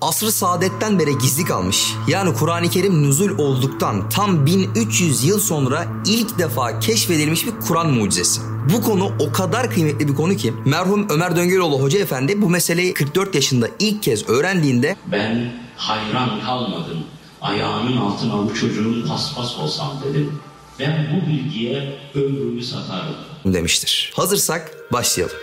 asrı saadetten beri gizli kalmış. Yani Kur'an-ı Kerim nüzul olduktan tam 1300 yıl sonra ilk defa keşfedilmiş bir Kur'an mucizesi. Bu konu o kadar kıymetli bir konu ki merhum Ömer Döngüroğlu Hoca Efendi bu meseleyi 44 yaşında ilk kez öğrendiğinde Ben hayran kalmadım. Ayağının altına bu çocuğun paspas olsam dedim. Ben bu bilgiye ömrümü satarım. demiştir. Hazırsak başlayalım.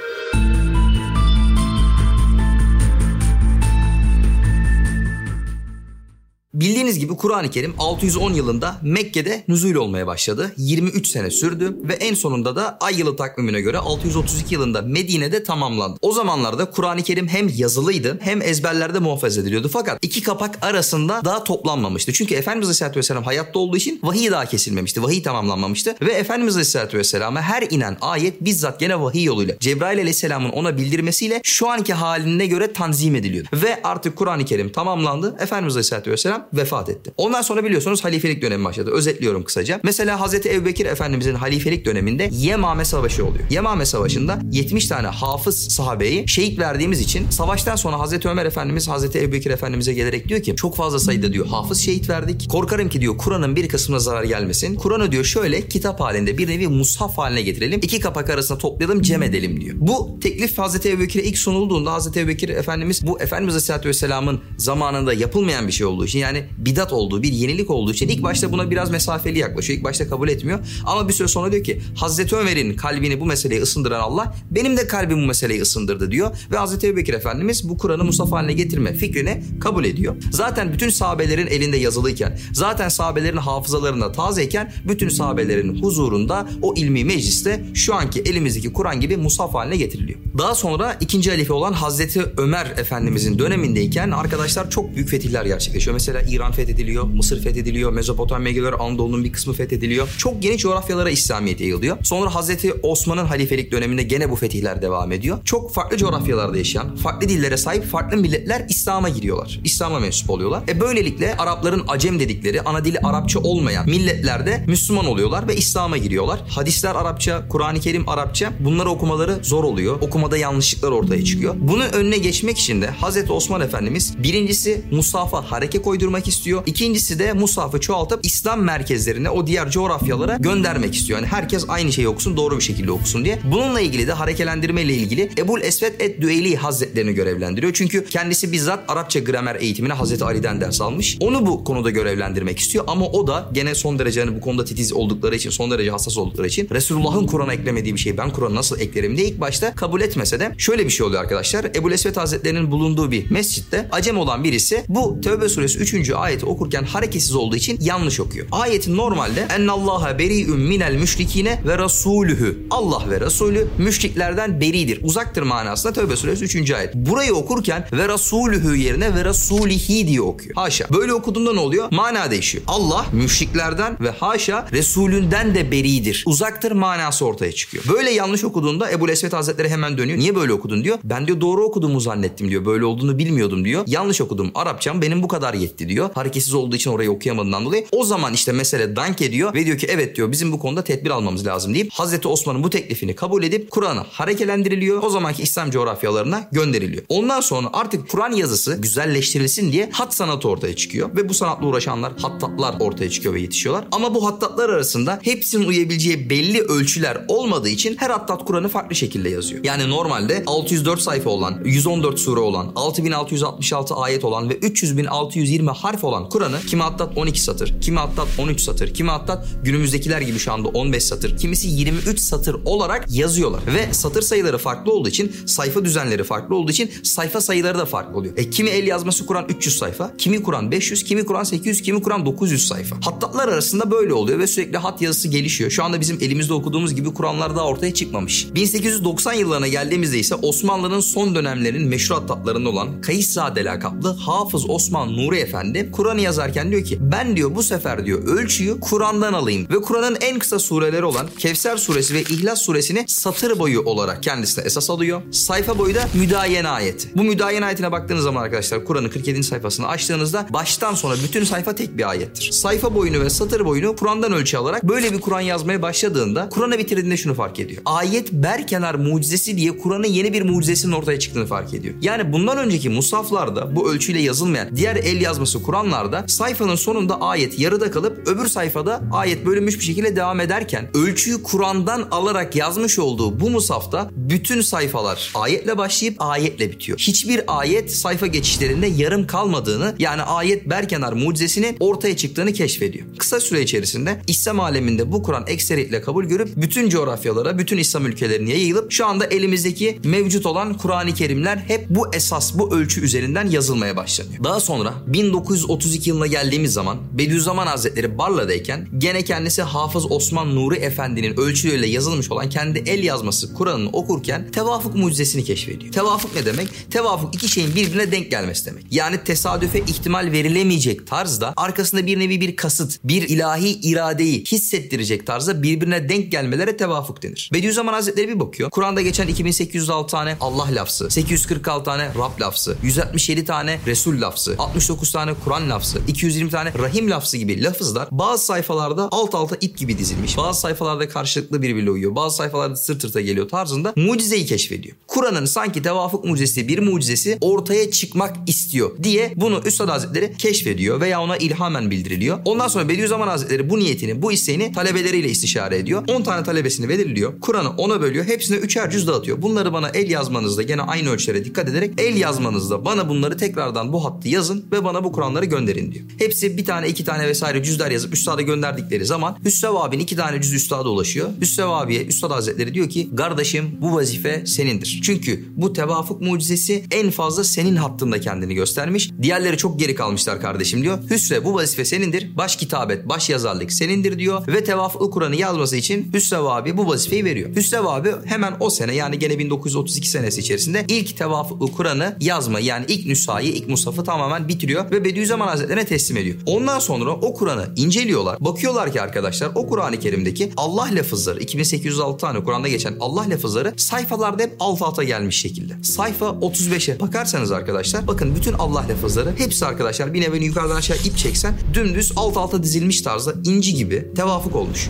Bildiğiniz gibi Kur'an-ı Kerim 610 yılında Mekke'de nüzul olmaya başladı. 23 sene sürdü ve en sonunda da ay yılı takvimine göre 632 yılında Medine'de tamamlandı. O zamanlarda Kur'an-ı Kerim hem yazılıydı hem ezberlerde muhafaza ediliyordu. Fakat iki kapak arasında daha toplanmamıştı. Çünkü Efendimiz Aleyhisselatü Vesselam hayatta olduğu için vahiy daha kesilmemişti. Vahiy tamamlanmamıştı. Ve Efendimiz Aleyhisselatü Vesselam'a her inen ayet bizzat gene vahiy yoluyla Cebrail Aleyhisselam'ın ona bildirmesiyle şu anki haline göre tanzim ediliyordu. Ve artık Kur'an-ı Kerim tamamlandı. Efendimiz Aleyhisselatü Vesselam vefat etti. Ondan sonra biliyorsunuz halifelik dönemi başladı. Özetliyorum kısaca. Mesela Hazreti Ebubekir Efendimizin halifelik döneminde Yemame Savaşı oluyor. Yemame Savaşı'nda 70 tane hafız sahabeyi şehit verdiğimiz için savaştan sonra Hazreti Ömer Efendimiz Hazreti Ebubekir Efendimiz'e gelerek diyor ki çok fazla sayıda diyor hafız şehit verdik. Korkarım ki diyor Kur'an'ın bir kısmına zarar gelmesin. Kur'an'ı diyor şöyle kitap halinde bir nevi mushaf haline getirelim. İki kapak arasında toplayalım cem edelim diyor. Bu teklif Hazreti Ebubekir'e ilk sunulduğunda Hazreti Ebubekir Efendimiz bu Efendimiz Aleyhisselatü Vesselam'ın zamanında yapılmayan bir şey olduğu için yani bidat olduğu, bir yenilik olduğu için ilk başta buna biraz mesafeli yaklaşıyor. İlk başta kabul etmiyor. Ama bir süre sonra diyor ki Hazreti Ömer'in kalbini bu meseleyi ısındıran Allah benim de kalbim bu meseleyi ısındırdı diyor. Ve Hazreti Ebubekir Efendimiz bu Kur'an'ı Mustafa haline getirme fikrini kabul ediyor. Zaten bütün sahabelerin elinde yazılıyken, zaten sahabelerin hafızalarında tazeyken bütün sahabelerin huzurunda o ilmi mecliste şu anki elimizdeki Kur'an gibi musaf haline getiriliyor. Daha sonra ikinci halife olan Hazreti Ömer Efendimizin dönemindeyken arkadaşlar çok büyük fetihler gerçekleşiyor. Mesela İran fethediliyor, Mısır fethediliyor, Mezopotamya geliyor, Anadolu'nun bir kısmı fethediliyor. Çok geniş coğrafyalara İslamiyet yayılıyor. Sonra Hazreti Osman'ın halifelik döneminde gene bu fetihler devam ediyor. Çok farklı coğrafyalarda yaşayan, farklı dillere sahip farklı milletler İslam'a giriyorlar. İslam'a mensup oluyorlar. E böylelikle Arapların Acem dedikleri ana dili Arapça olmayan milletler de Müslüman oluyorlar ve İslam'a giriyorlar. Hadisler Arapça, Kur'an-ı Kerim Arapça. Bunları okumaları zor oluyor. Okumada yanlışlıklar ortaya çıkıyor. Bunun önüne geçmek için de Hazreti Osman Efendimiz birincisi Musaf'a hareke koydurmak istiyor. İkincisi de Musaf'ı çoğaltıp İslam merkezlerine o diğer coğrafyalara göndermek istiyor. Yani herkes aynı şeyi okusun doğru bir şekilde okusun diye. Bununla ilgili de harekelendirme ile ilgili Ebul Esved et Düeyli Hazretlerini görevlendiriyor. Çünkü kendisi bizzat Arapça gramer eğitimini Hazreti Ali'den ders almış. Onu bu konuda görevlendirmek istiyor ama o da gene son derece hani bu konuda titiz oldukları için, son derece hassas oldukları için Resulullah'ın Kur'an'a eklemediği bir şeyi ben Kur'an'a nasıl eklerim diye ilk başta kabul etmese de şöyle bir şey oluyor arkadaşlar. Ebul Esved Hazretlerinin bulunduğu bir mescitte acem olan birisi bu Tevbe suresi 3. ayeti okurken hareketsiz olduğu için yanlış okuyor. Ayetin normalde ennallaha beri'un minel müşrikine ve rasulühü. Allah ve Resulü müşriklerden beridir. Uzaktır manasında Tevbe suresi 3. ayet. Burayı okurken ve rasulühü yerine ve rasulihi diye okuyor. Haşa. Böyle okuduğunda ne oluyor? Mana değişiyor. Allah müşriklerden ve haşa Resulünden de beridir. Uzaktır manası ortaya çıkıyor. Böyle yanlış okuduğunda Ebu Esvet Hazretleri hemen dönüyor. Niye böyle okudun diyor. Ben diyor doğru okuduğumu zannettim diyor. Böyle olduğunu bilmiyordum diyor. Yanlış okudum. Arapçam benim bu kadar yetti diyor. Hareketsiz olduğu için orayı okuyamadığından dolayı. O zaman işte mesele dank ediyor ve diyor ki evet diyor bizim bu konuda tedbir almamız lazım deyip Hazreti Osman'ın bu teklifini kabul edip Kur'an'ı harekelendiriliyor. O zamanki İslam coğrafyalarına gönderiliyor. Ondan sonra artık Kur'an yazısı güzelleştirilsin diye hat sanatı ortaya çıkıyor ve bu sanatla uğraşanlar hattatlar ortaya çıkıyor ve yetişiyorlar. Ama bu hattatlar arasında hepsinin uyabileceği belli ölçüler olmadığı için her hattat Kur'an'ı farklı şekilde yazıyor. Yani normalde 604 sayfa olan, 114 sure olan, 6666 ayet olan ve 300.620 harf olan Kur'an'ı kimi hattat 12 satır, kimi hattat 13 satır, kimi hattat günümüzdekiler gibi şu anda 15 satır, kimisi 23 satır olarak yazıyorlar. Ve satır sayıları farklı olduğu için, sayfa düzenleri farklı olduğu için sayfa sayıları da farklı oluyor. E, kimi el yazması Kur'an 300 sayfa, kimi Kur'an 500, kimi Kur'an 800, kimi Kur'an 900 sayfa. Hattatlar arasında böyle oluyor ve sürekli hat yazısı gelişiyor. Şu anda bizim elimizde okuduğumuz gibi Kur'anlar daha ortaya çıkmamış. 1890 yıllarına geldiğimizde ise Osmanlı'nın son dönemlerinin meşhur hattatlarında olan Kayıssade lakaplı Hafız Osman Nuri Efendi Kur'an'ı yazarken diyor ki ben diyor bu sefer diyor ölçüyü Kur'an'dan alayım ve Kur'an'ın en kısa sureleri olan Kevser suresi ve İhlas suresini satır boyu olarak kendisine esas alıyor. Sayfa boyu da müdayene ayeti. Bu müdayene ayetine baktığınız zaman arkadaşlar Kur'an'ın 47. sayfasını açtığınızda baştan sona bütün sayfa tek bir ayettir. Sayfa boyunu ve satır boyunu Kur'an'dan ölçü alarak böyle bir Kur'an yazmaya başladığında Kur'an'ı bitirdiğinde şunu fark ediyor. Ayet berkenar mucizesi diye diye Kur'an'ın yeni bir mucizesinin ortaya çıktığını fark ediyor. Yani bundan önceki musaflarda bu ölçüyle yazılmayan diğer el yazması Kur'anlarda sayfanın sonunda ayet yarıda kalıp öbür sayfada ayet bölünmüş bir şekilde devam ederken ölçüyü Kur'an'dan alarak yazmış olduğu bu musafta bütün sayfalar ayetle başlayıp ayetle bitiyor. Hiçbir ayet sayfa geçişlerinde yarım kalmadığını yani ayet Berkenar mucizesinin ortaya çıktığını keşfediyor. Kısa süre içerisinde İslam aleminde bu Kur'an ekseriyetle kabul görüp bütün coğrafyalara, bütün İslam ülkelerine yayılıp şu anda elimizdeki mevcut olan Kur'an-ı Kerimler hep bu esas, bu ölçü üzerinden yazılmaya başlanıyor. Daha sonra 1932 yılına geldiğimiz zaman Bediüzzaman Hazretleri Barla'dayken gene kendisi Hafız Osman Nuri Efendi'nin ölçüleriyle yazılmış olan kendi el yazması Kur'an'ını okurken tevafuk mucizesini keşfediyor. Tevafuk ne demek? Tevafuk iki şeyin birbirine denk gelmesi demek. Yani tesadüfe ihtimal verilemeyecek tarzda arkasında bir nevi bir kasıt, bir ilahi iradeyi hissettirecek tarzda birbirine denk gelmelere tevafuk denir. Bediüzzaman Hazretleri bir bakıyor. Kur'an'da geçen 2806 tane Allah lafzı, 846 tane Rab lafzı, 167 tane Resul lafzı, 69 tane Kur'an lafzı, 220 tane Rahim lafzı gibi lafızlar bazı sayfalarda alt alta ip gibi dizilmiş. Bazı sayfalarda karşılıklı birbiriyle uyuyor. Bazı sayfalarda sırt sırta geliyor tarzında mucizeyi keşfediyor. Kur'an'ın sanki tevafuk mucizesi bir mucizesi ortaya çıkmak istiyor diye bunu Üstad Hazretleri keşfediyor veya ona ilhamen bildiriliyor. Ondan sonra Bediüzzaman Hazretleri bu niyetini, bu isteğini talebeleriyle istişare ediyor. 10 tane talebesini belirliyor. Kur'an'ı ona bölüyor. Hepsine üçer cüz dağıtıyor. Bunları bana el yazmanızda gene aynı ölçülere dikkat ederek el yazmanızda bana bunları tekrardan bu hattı yazın ve bana bu Kur'anları gönderin diyor. Hepsi bir tane iki tane vesaire cüzler yazıp üstada gönderdikleri zaman Hüsrev abinin iki tane cüz üstada ulaşıyor. Hüsrev abiye Üstad Hazretleri diyor ki kardeşim bu vazife senindir. Çünkü bu tevafuk mucizesi en fazla senin hattında kendini göstermiş. Diğerleri çok geri kalmışlar kardeşim diyor. Hüsrev bu vazife senindir. Baş kitabet, baş yazarlık senindir diyor. Ve tevafuk Kur'an'ı yazması için Hüsrev abi bu vazifeyi veriyor. Hüsrev abi hemen o sene yani gene 1932 senesi içerisinde ilk tevafuk Kur'an'ı yazma yani ilk nüshayı, ilk musafı tamamen bitiriyor ve Bediüzzaman Hazretleri'ne teslim ediyor. Ondan sonra o Kur'an'ı inceliyorlar. Bakıyorlar ki arkadaşlar o Kur'an-ı Kerim'deki Allah lafızları 2806 tane Kur'an'da geçen Allah lafızları sayfalarda hep alt alta gelmiş şekilde. Sayfa 35'e bakarsanız arkadaşlar bakın bütün Allah lafızları hepsi arkadaşlar bir nevi yukarıdan aşağı ip çeksen dümdüz alt alta dizilmiş tarzda inci gibi tevafuk olmuş.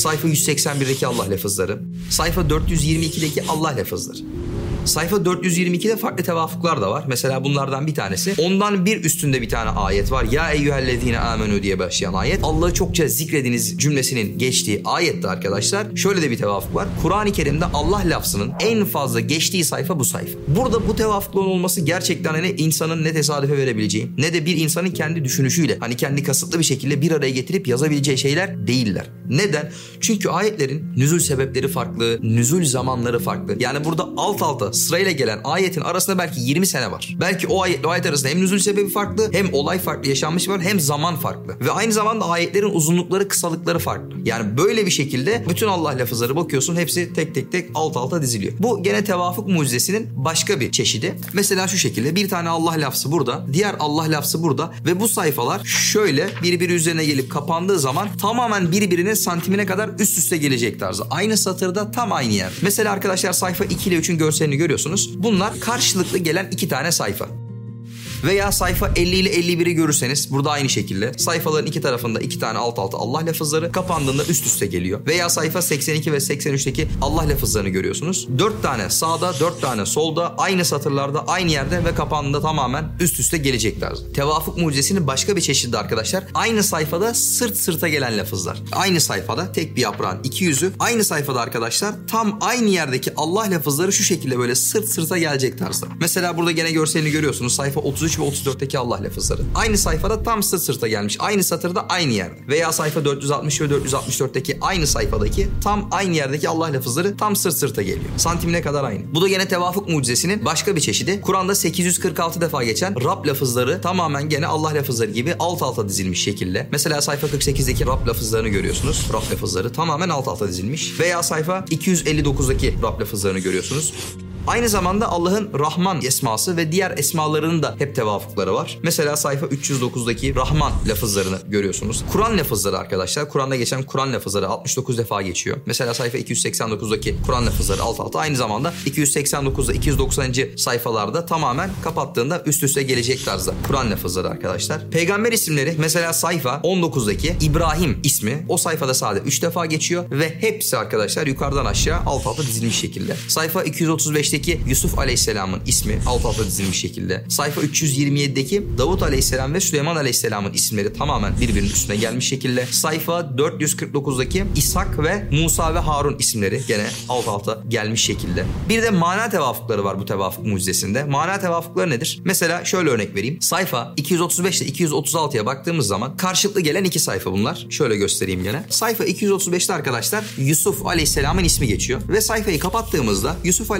Sayfa 181'deki Allah lafızları. Sayfa 422'deki Allah lafızları. Sayfa 422'de farklı tevafuklar da var. Mesela bunlardan bir tanesi. Ondan bir üstünde bir tane ayet var. Ya eyyühellezine amenü diye başlayan ayet. Allah'ı çokça zikrediniz cümlesinin geçtiği ayette arkadaşlar. Şöyle de bir tevafuk var. Kur'an-ı Kerim'de Allah lafzının en fazla geçtiği sayfa bu sayfa. Burada bu tevafukların olması gerçekten ne insanın ne tesadüfe verebileceği ne de bir insanın kendi düşünüşüyle hani kendi kasıtlı bir şekilde bir araya getirip yazabileceği şeyler değiller. Neden? Çünkü ayetlerin nüzul sebepleri farklı, nüzul zamanları farklı. Yani burada alt alta sırayla gelen ayetin arasında belki 20 sene var. Belki o ayet, o ayet arasında hem nüzul sebebi farklı, hem olay farklı yaşanmış var, hem zaman farklı. Ve aynı zamanda ayetlerin uzunlukları, kısalıkları farklı. Yani böyle bir şekilde bütün Allah lafızları bakıyorsun hepsi tek tek tek alt alta diziliyor. Bu gene tevafuk mucizesinin başka bir çeşidi. Mesela şu şekilde bir tane Allah lafzı burada, diğer Allah lafzı burada ve bu sayfalar şöyle birbiri üzerine gelip kapandığı zaman tamamen birbirinin santimine kadar üst üste gelecek tarzı. Aynı satırda tam aynı yer. Mesela arkadaşlar sayfa 2 ile 3'ün görselini görüyorsunuz. Bunlar karşılıklı gelen iki tane sayfa. Veya sayfa 50 ile 51'i görürseniz burada aynı şekilde sayfaların iki tarafında iki tane alt alta Allah lafızları kapandığında üst üste geliyor. Veya sayfa 82 ve 83'teki Allah lafızlarını görüyorsunuz. 4 tane sağda 4 tane solda aynı satırlarda aynı yerde ve kapandığında tamamen üst üste gelecekler. Tevafuk mucizesinin başka bir çeşidi arkadaşlar. Aynı sayfada sırt sırta gelen lafızlar. Aynı sayfada tek bir yaprağın iki yüzü. Aynı sayfada arkadaşlar tam aynı yerdeki Allah lafızları şu şekilde böyle sırt sırta gelecek tarzda. Mesela burada gene görselini görüyorsunuz. Sayfa 33 ve 34'teki Allah lafızları. Aynı sayfada tam sırt sırta gelmiş. Aynı satırda aynı yerde. Veya sayfa 460 ve 464'teki aynı sayfadaki tam aynı yerdeki Allah lafızları tam sırt sırta geliyor. Santimine kadar aynı. Bu da gene tevafuk mucizesinin başka bir çeşidi. Kur'an'da 846 defa geçen Rab lafızları tamamen gene Allah lafızları gibi alt alta dizilmiş şekilde. Mesela sayfa 48'deki Rab lafızlarını görüyorsunuz. Rab lafızları tamamen alt alta dizilmiş. Veya sayfa 259'daki Rab lafızlarını görüyorsunuz. Aynı zamanda Allah'ın Rahman esması ve diğer esmalarının da hep tevafukları var. Mesela sayfa 309'daki Rahman lafızlarını görüyorsunuz. Kur'an lafızları arkadaşlar. Kur'an'da geçen Kur'an lafızları 69 defa geçiyor. Mesela sayfa 289'daki Kur'an lafızları alt alta aynı zamanda 289'da 290. sayfalarda tamamen kapattığında üst üste gelecek tarzda Kur'an lafızları arkadaşlar. Peygamber isimleri mesela sayfa 19'daki İbrahim ismi o sayfada sadece 3 defa geçiyor ve hepsi arkadaşlar yukarıdan aşağı alt alta dizilmiş şekilde. Sayfa 235'teki Yusuf Aleyhisselam'ın ismi alt alta dizilmiş şekilde. Sayfa 327'deki Davut Aleyhisselam ve Süleyman Aleyhisselam'ın isimleri tamamen birbirinin üstüne gelmiş şekilde. Sayfa 449'daki İshak ve Musa ve Harun isimleri gene alt alta gelmiş şekilde. Bir de mana tevafukları var bu tevafuk mucizesinde. Mana tevafukları nedir? Mesela şöyle örnek vereyim. Sayfa 235 ile 236'ya baktığımız zaman karşılıklı gelen iki sayfa bunlar. Şöyle göstereyim gene. Sayfa 235'te arkadaşlar Yusuf Aleyhisselam'ın ismi geçiyor. Ve sayfayı kapattığımızda Yusuf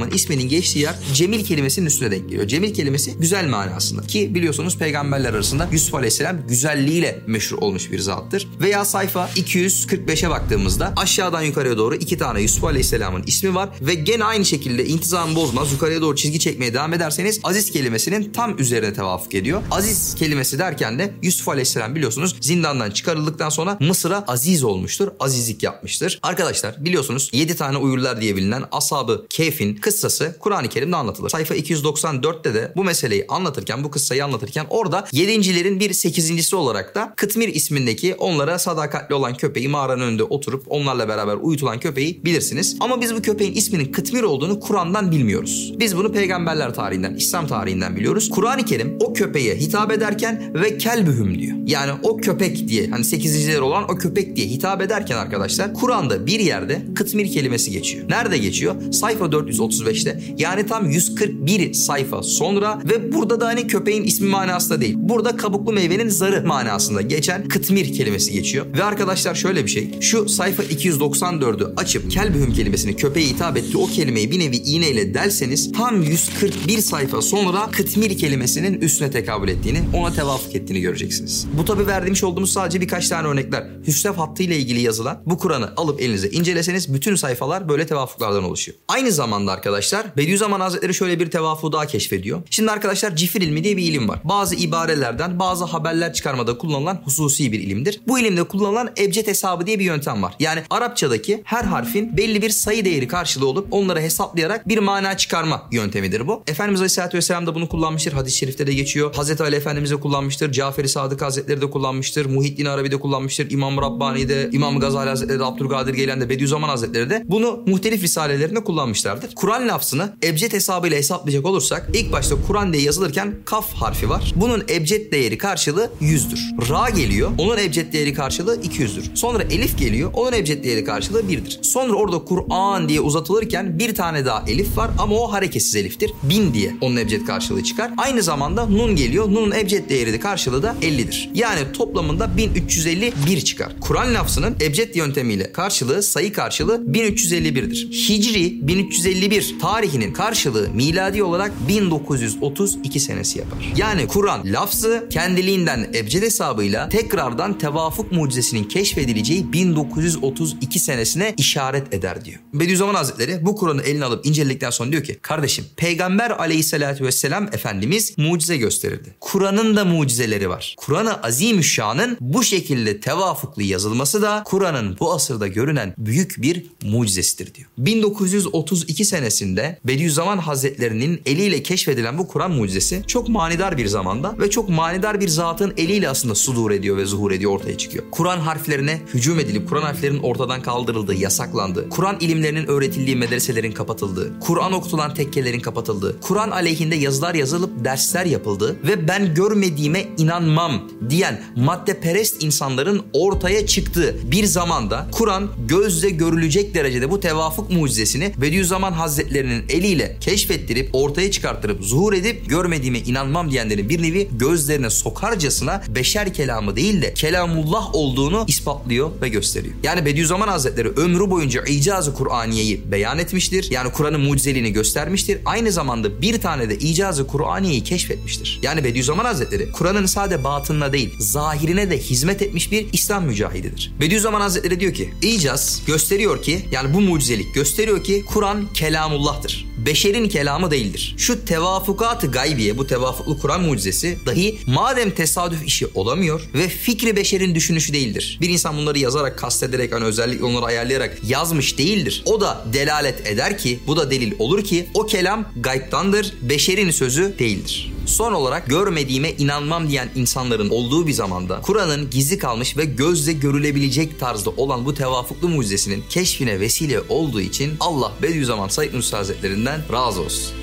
Aleyhisselam'ın isminin geçtiği yer Cemil kelimesinin üstüne denk geliyor. Cemil kelimesi güzel manasında. Ki biliyorsunuz peygamberler arasında Yusuf Aleyhisselam güzelliğiyle meşhur olmuş bir zattır. Veya sayfa 245'e baktığımızda aşağıdan yukarıya doğru iki tane Yusuf Aleyhisselam'ın ismi var. Ve gene aynı şekilde intizam bozmaz. Yukarıya doğru çizgi çekmeye devam ederseniz Aziz kelimesinin tam üzerine tevafuk ediyor. Aziz kelimesi derken de Yusuf Aleyhisselam biliyorsunuz zindandan çıkarıldıktan sonra Mısır'a aziz olmuştur. Azizlik yapmıştır. Arkadaşlar biliyorsunuz 7 tane uyurlar diye bilinen Ashab-ı Keyf'in kıssası Kur'an-ı Kerim'de anlatılır. Sayfa 294'te de bu meseleyi anlatırken, bu kıssayı anlatırken orada yedincilerin bir sekizincisi olarak da Kıtmir ismindeki onlara sadakatli olan köpeği mağaranın önünde oturup onlarla beraber uyutulan köpeği bilirsiniz. Ama biz bu köpeğin isminin Kıtmir olduğunu Kur'an'dan bilmiyoruz. Biz bunu peygamberler tarihinden, İslam tarihinden biliyoruz. Kur'an-ı Kerim o köpeğe hitap ederken ve kelbühüm diyor. Yani o köpek diye hani sekizinciler olan o köpek diye hitap ederken arkadaşlar Kur'an'da bir yerde Kıtmir kelimesi geçiyor. Nerede geçiyor? Sayfa 435'te. Yani tam 141 sayfa sonra ve burada da hani köpeğin ismi manasında değil. Burada kabuklu meyvenin zarı manasında geçen Kıtmir kelimesi geçiyor. Ve arkadaşlar şöyle bir şey. Şu sayfa 294'ü açıp kelbühüm kelimesini köpeğe hitap ettiği o kelimeyi bir nevi iğneyle delseniz tam 141 sayfa sonra Kıtmir kelimesinin üstüne tekabül ettiğini, ona tevafuk ettiğini göreceksiniz. Bu tabi verdiğimiz olduğumuz sadece birkaç tane örnekler. Hüsrev hattı ile ilgili yazılan bu Kur'an'ı alıp elinize inceleseniz bütün sayfalar böyle tevafuklardan oluşuyor. Aynı zamanda arkadaşlar Bediüzzaman Hazretleri şöyle bir tevafuğu daha keşfediyor. Şimdi arkadaşlar cifir ilmi diye bir ilim var. Bazı ibarelerden bazı haberler çıkarmada kullanılan hususi bir ilimdir. Bu ilimde kullanılan ebced hesabı diye bir yöntem var. Yani Arapçadaki her harfin belli bir sayı değeri karşılığı olup onları hesaplayarak bir mana çıkarma yöntemidir bu. Efendimiz Aleyhisselatü Vesselam da bunu kullanmıştır. Hadis-i şerifte de geçiyor. Hazreti Ali Efendimiz de kullanmıştır. Cafer-i Sadık Hazretleri de kullanmıştır. Muhittin Arabi de kullanmıştır. İmam Rabbani de, İmam Gazali Hazretleri de, Abdülkadir Geylen de, Bediüzzaman Hazretleri de bunu muhtelif risalelerinde kullanmışlardır. Kur'an lafzını ebced hesabıyla hesaplayacak olursak ilk başta Kur'an diye yazılırken kaf harfi var. Bunun ebced değeri karşılığı 100'dür. Ra geliyor. Onun ebced değeri karşılığı 200'dür. Sonra elif geliyor. Onun ebced değeri karşılığı 1'dir. Sonra orada Kur'an diye uzatılırken bir tane daha elif var ama o hareketsiz eliftir. 1000 diye onun ebced karşılığı çıkar. Aynı zamanda nun geliyor. Nun'un ebced değeri de karşılığı da 50'dir. Yani toplamında 1351 çıkar. Kur'an lafzının ebced yöntemiyle karşılığı sayı karşılığı 1351'dir. Hicri 1351 tarihinin karşılığı miladi olarak 1932 senesi yapar. Yani Kur'an lafzı kendiliğinden ebced hesabıyla tekrardan tevafuk mucizesinin keşfedileceği 1932 senesine işaret eder diyor. Bediüzzaman Hazretleri bu Kur'an'ı eline alıp inceledikten sonra diyor ki kardeşim peygamber aleyhissalatü vesselam efendimiz mucize gösterirdi. Kur'an'ın da mucizeleri var. Kur'an-ı Azimüşşan'ın bu şekilde tevafuklu yazılması da Kur'an'ın bu asırda görünen büyük bir mucizesidir diyor. 1932 senesinde Bediüzzaman Hazretlerinin eliyle keşfedilen bu Kur'an mucizesi çok manidar bir zamanda ve çok manidar bir zatın eliyle aslında sudur ediyor ve zuhur ediyor ortaya çıkıyor. Kur'an harflerine hücum edilip Kur'an harflerinin ortadan kaldırıldığı, yasaklandığı, Kur'an ilimlerinin öğretildiği medreselerin kapatıldığı, Kur'an okutulan tekkelerin kapatıldığı, Kur'an aleyhinde yazılar yazılıp dersler yapıldığı ve ben görmediğime inanmam diyen maddeperest insanların ortaya çıktığı bir zamanda Kur'an gözle görülecek derecede bu tevafuk mucizesini Bediüzzaman Hazretlerinin eliyle keşfettirip ortaya çıkarttırıp zuhur edip görmediğime inanmam diyenlerin bir nevi gözlerine sokarcasına beşer kelamı değil de kelamullah olduğunu ispatlıyor ve gösteriyor. Yani Bediüzzaman Hazretleri ömrü boyunca icazı Kur'aniyeyi beyan etmiştir. Yani Kur'an'ın mucizeliğini göstermiştir. Aynı zamanda bir tane de icazı Kur'aniyeyi keşfetmiştir. Yani Bediüzzaman Hazretleri Kur'an'ın sade batınına değil zahirine de hizmet etmiş bir İslam mücahididir. Bediüzzaman Hazretleri diyor ki icaz gösteriyor ki yani bu mucizelik gösteriyor ki Kur'an kelamullah'tır. Beşerin kelamı değildir. Şu tevafukat-ı gaybiye, bu tevafuklu Kur'an mucizesi dahi madem tesadüf işi olamıyor ve fikri beşerin düşünüşü değildir. Bir insan bunları yazarak, kastederek, hani özellikle onları ayarlayarak yazmış değildir. O da delalet eder ki, bu da delil olur ki o kelam gaybtandır, beşerin sözü değildir. Son olarak görmediğime inanmam diyen insanların olduğu bir zamanda Kur'an'ın gizli kalmış ve gözle görülebilecek tarzda olan bu tevafuklu mucizesinin keşfine vesile olduğu için Allah Bediüzzaman Said Nursi Hazretlerinden razı olsun.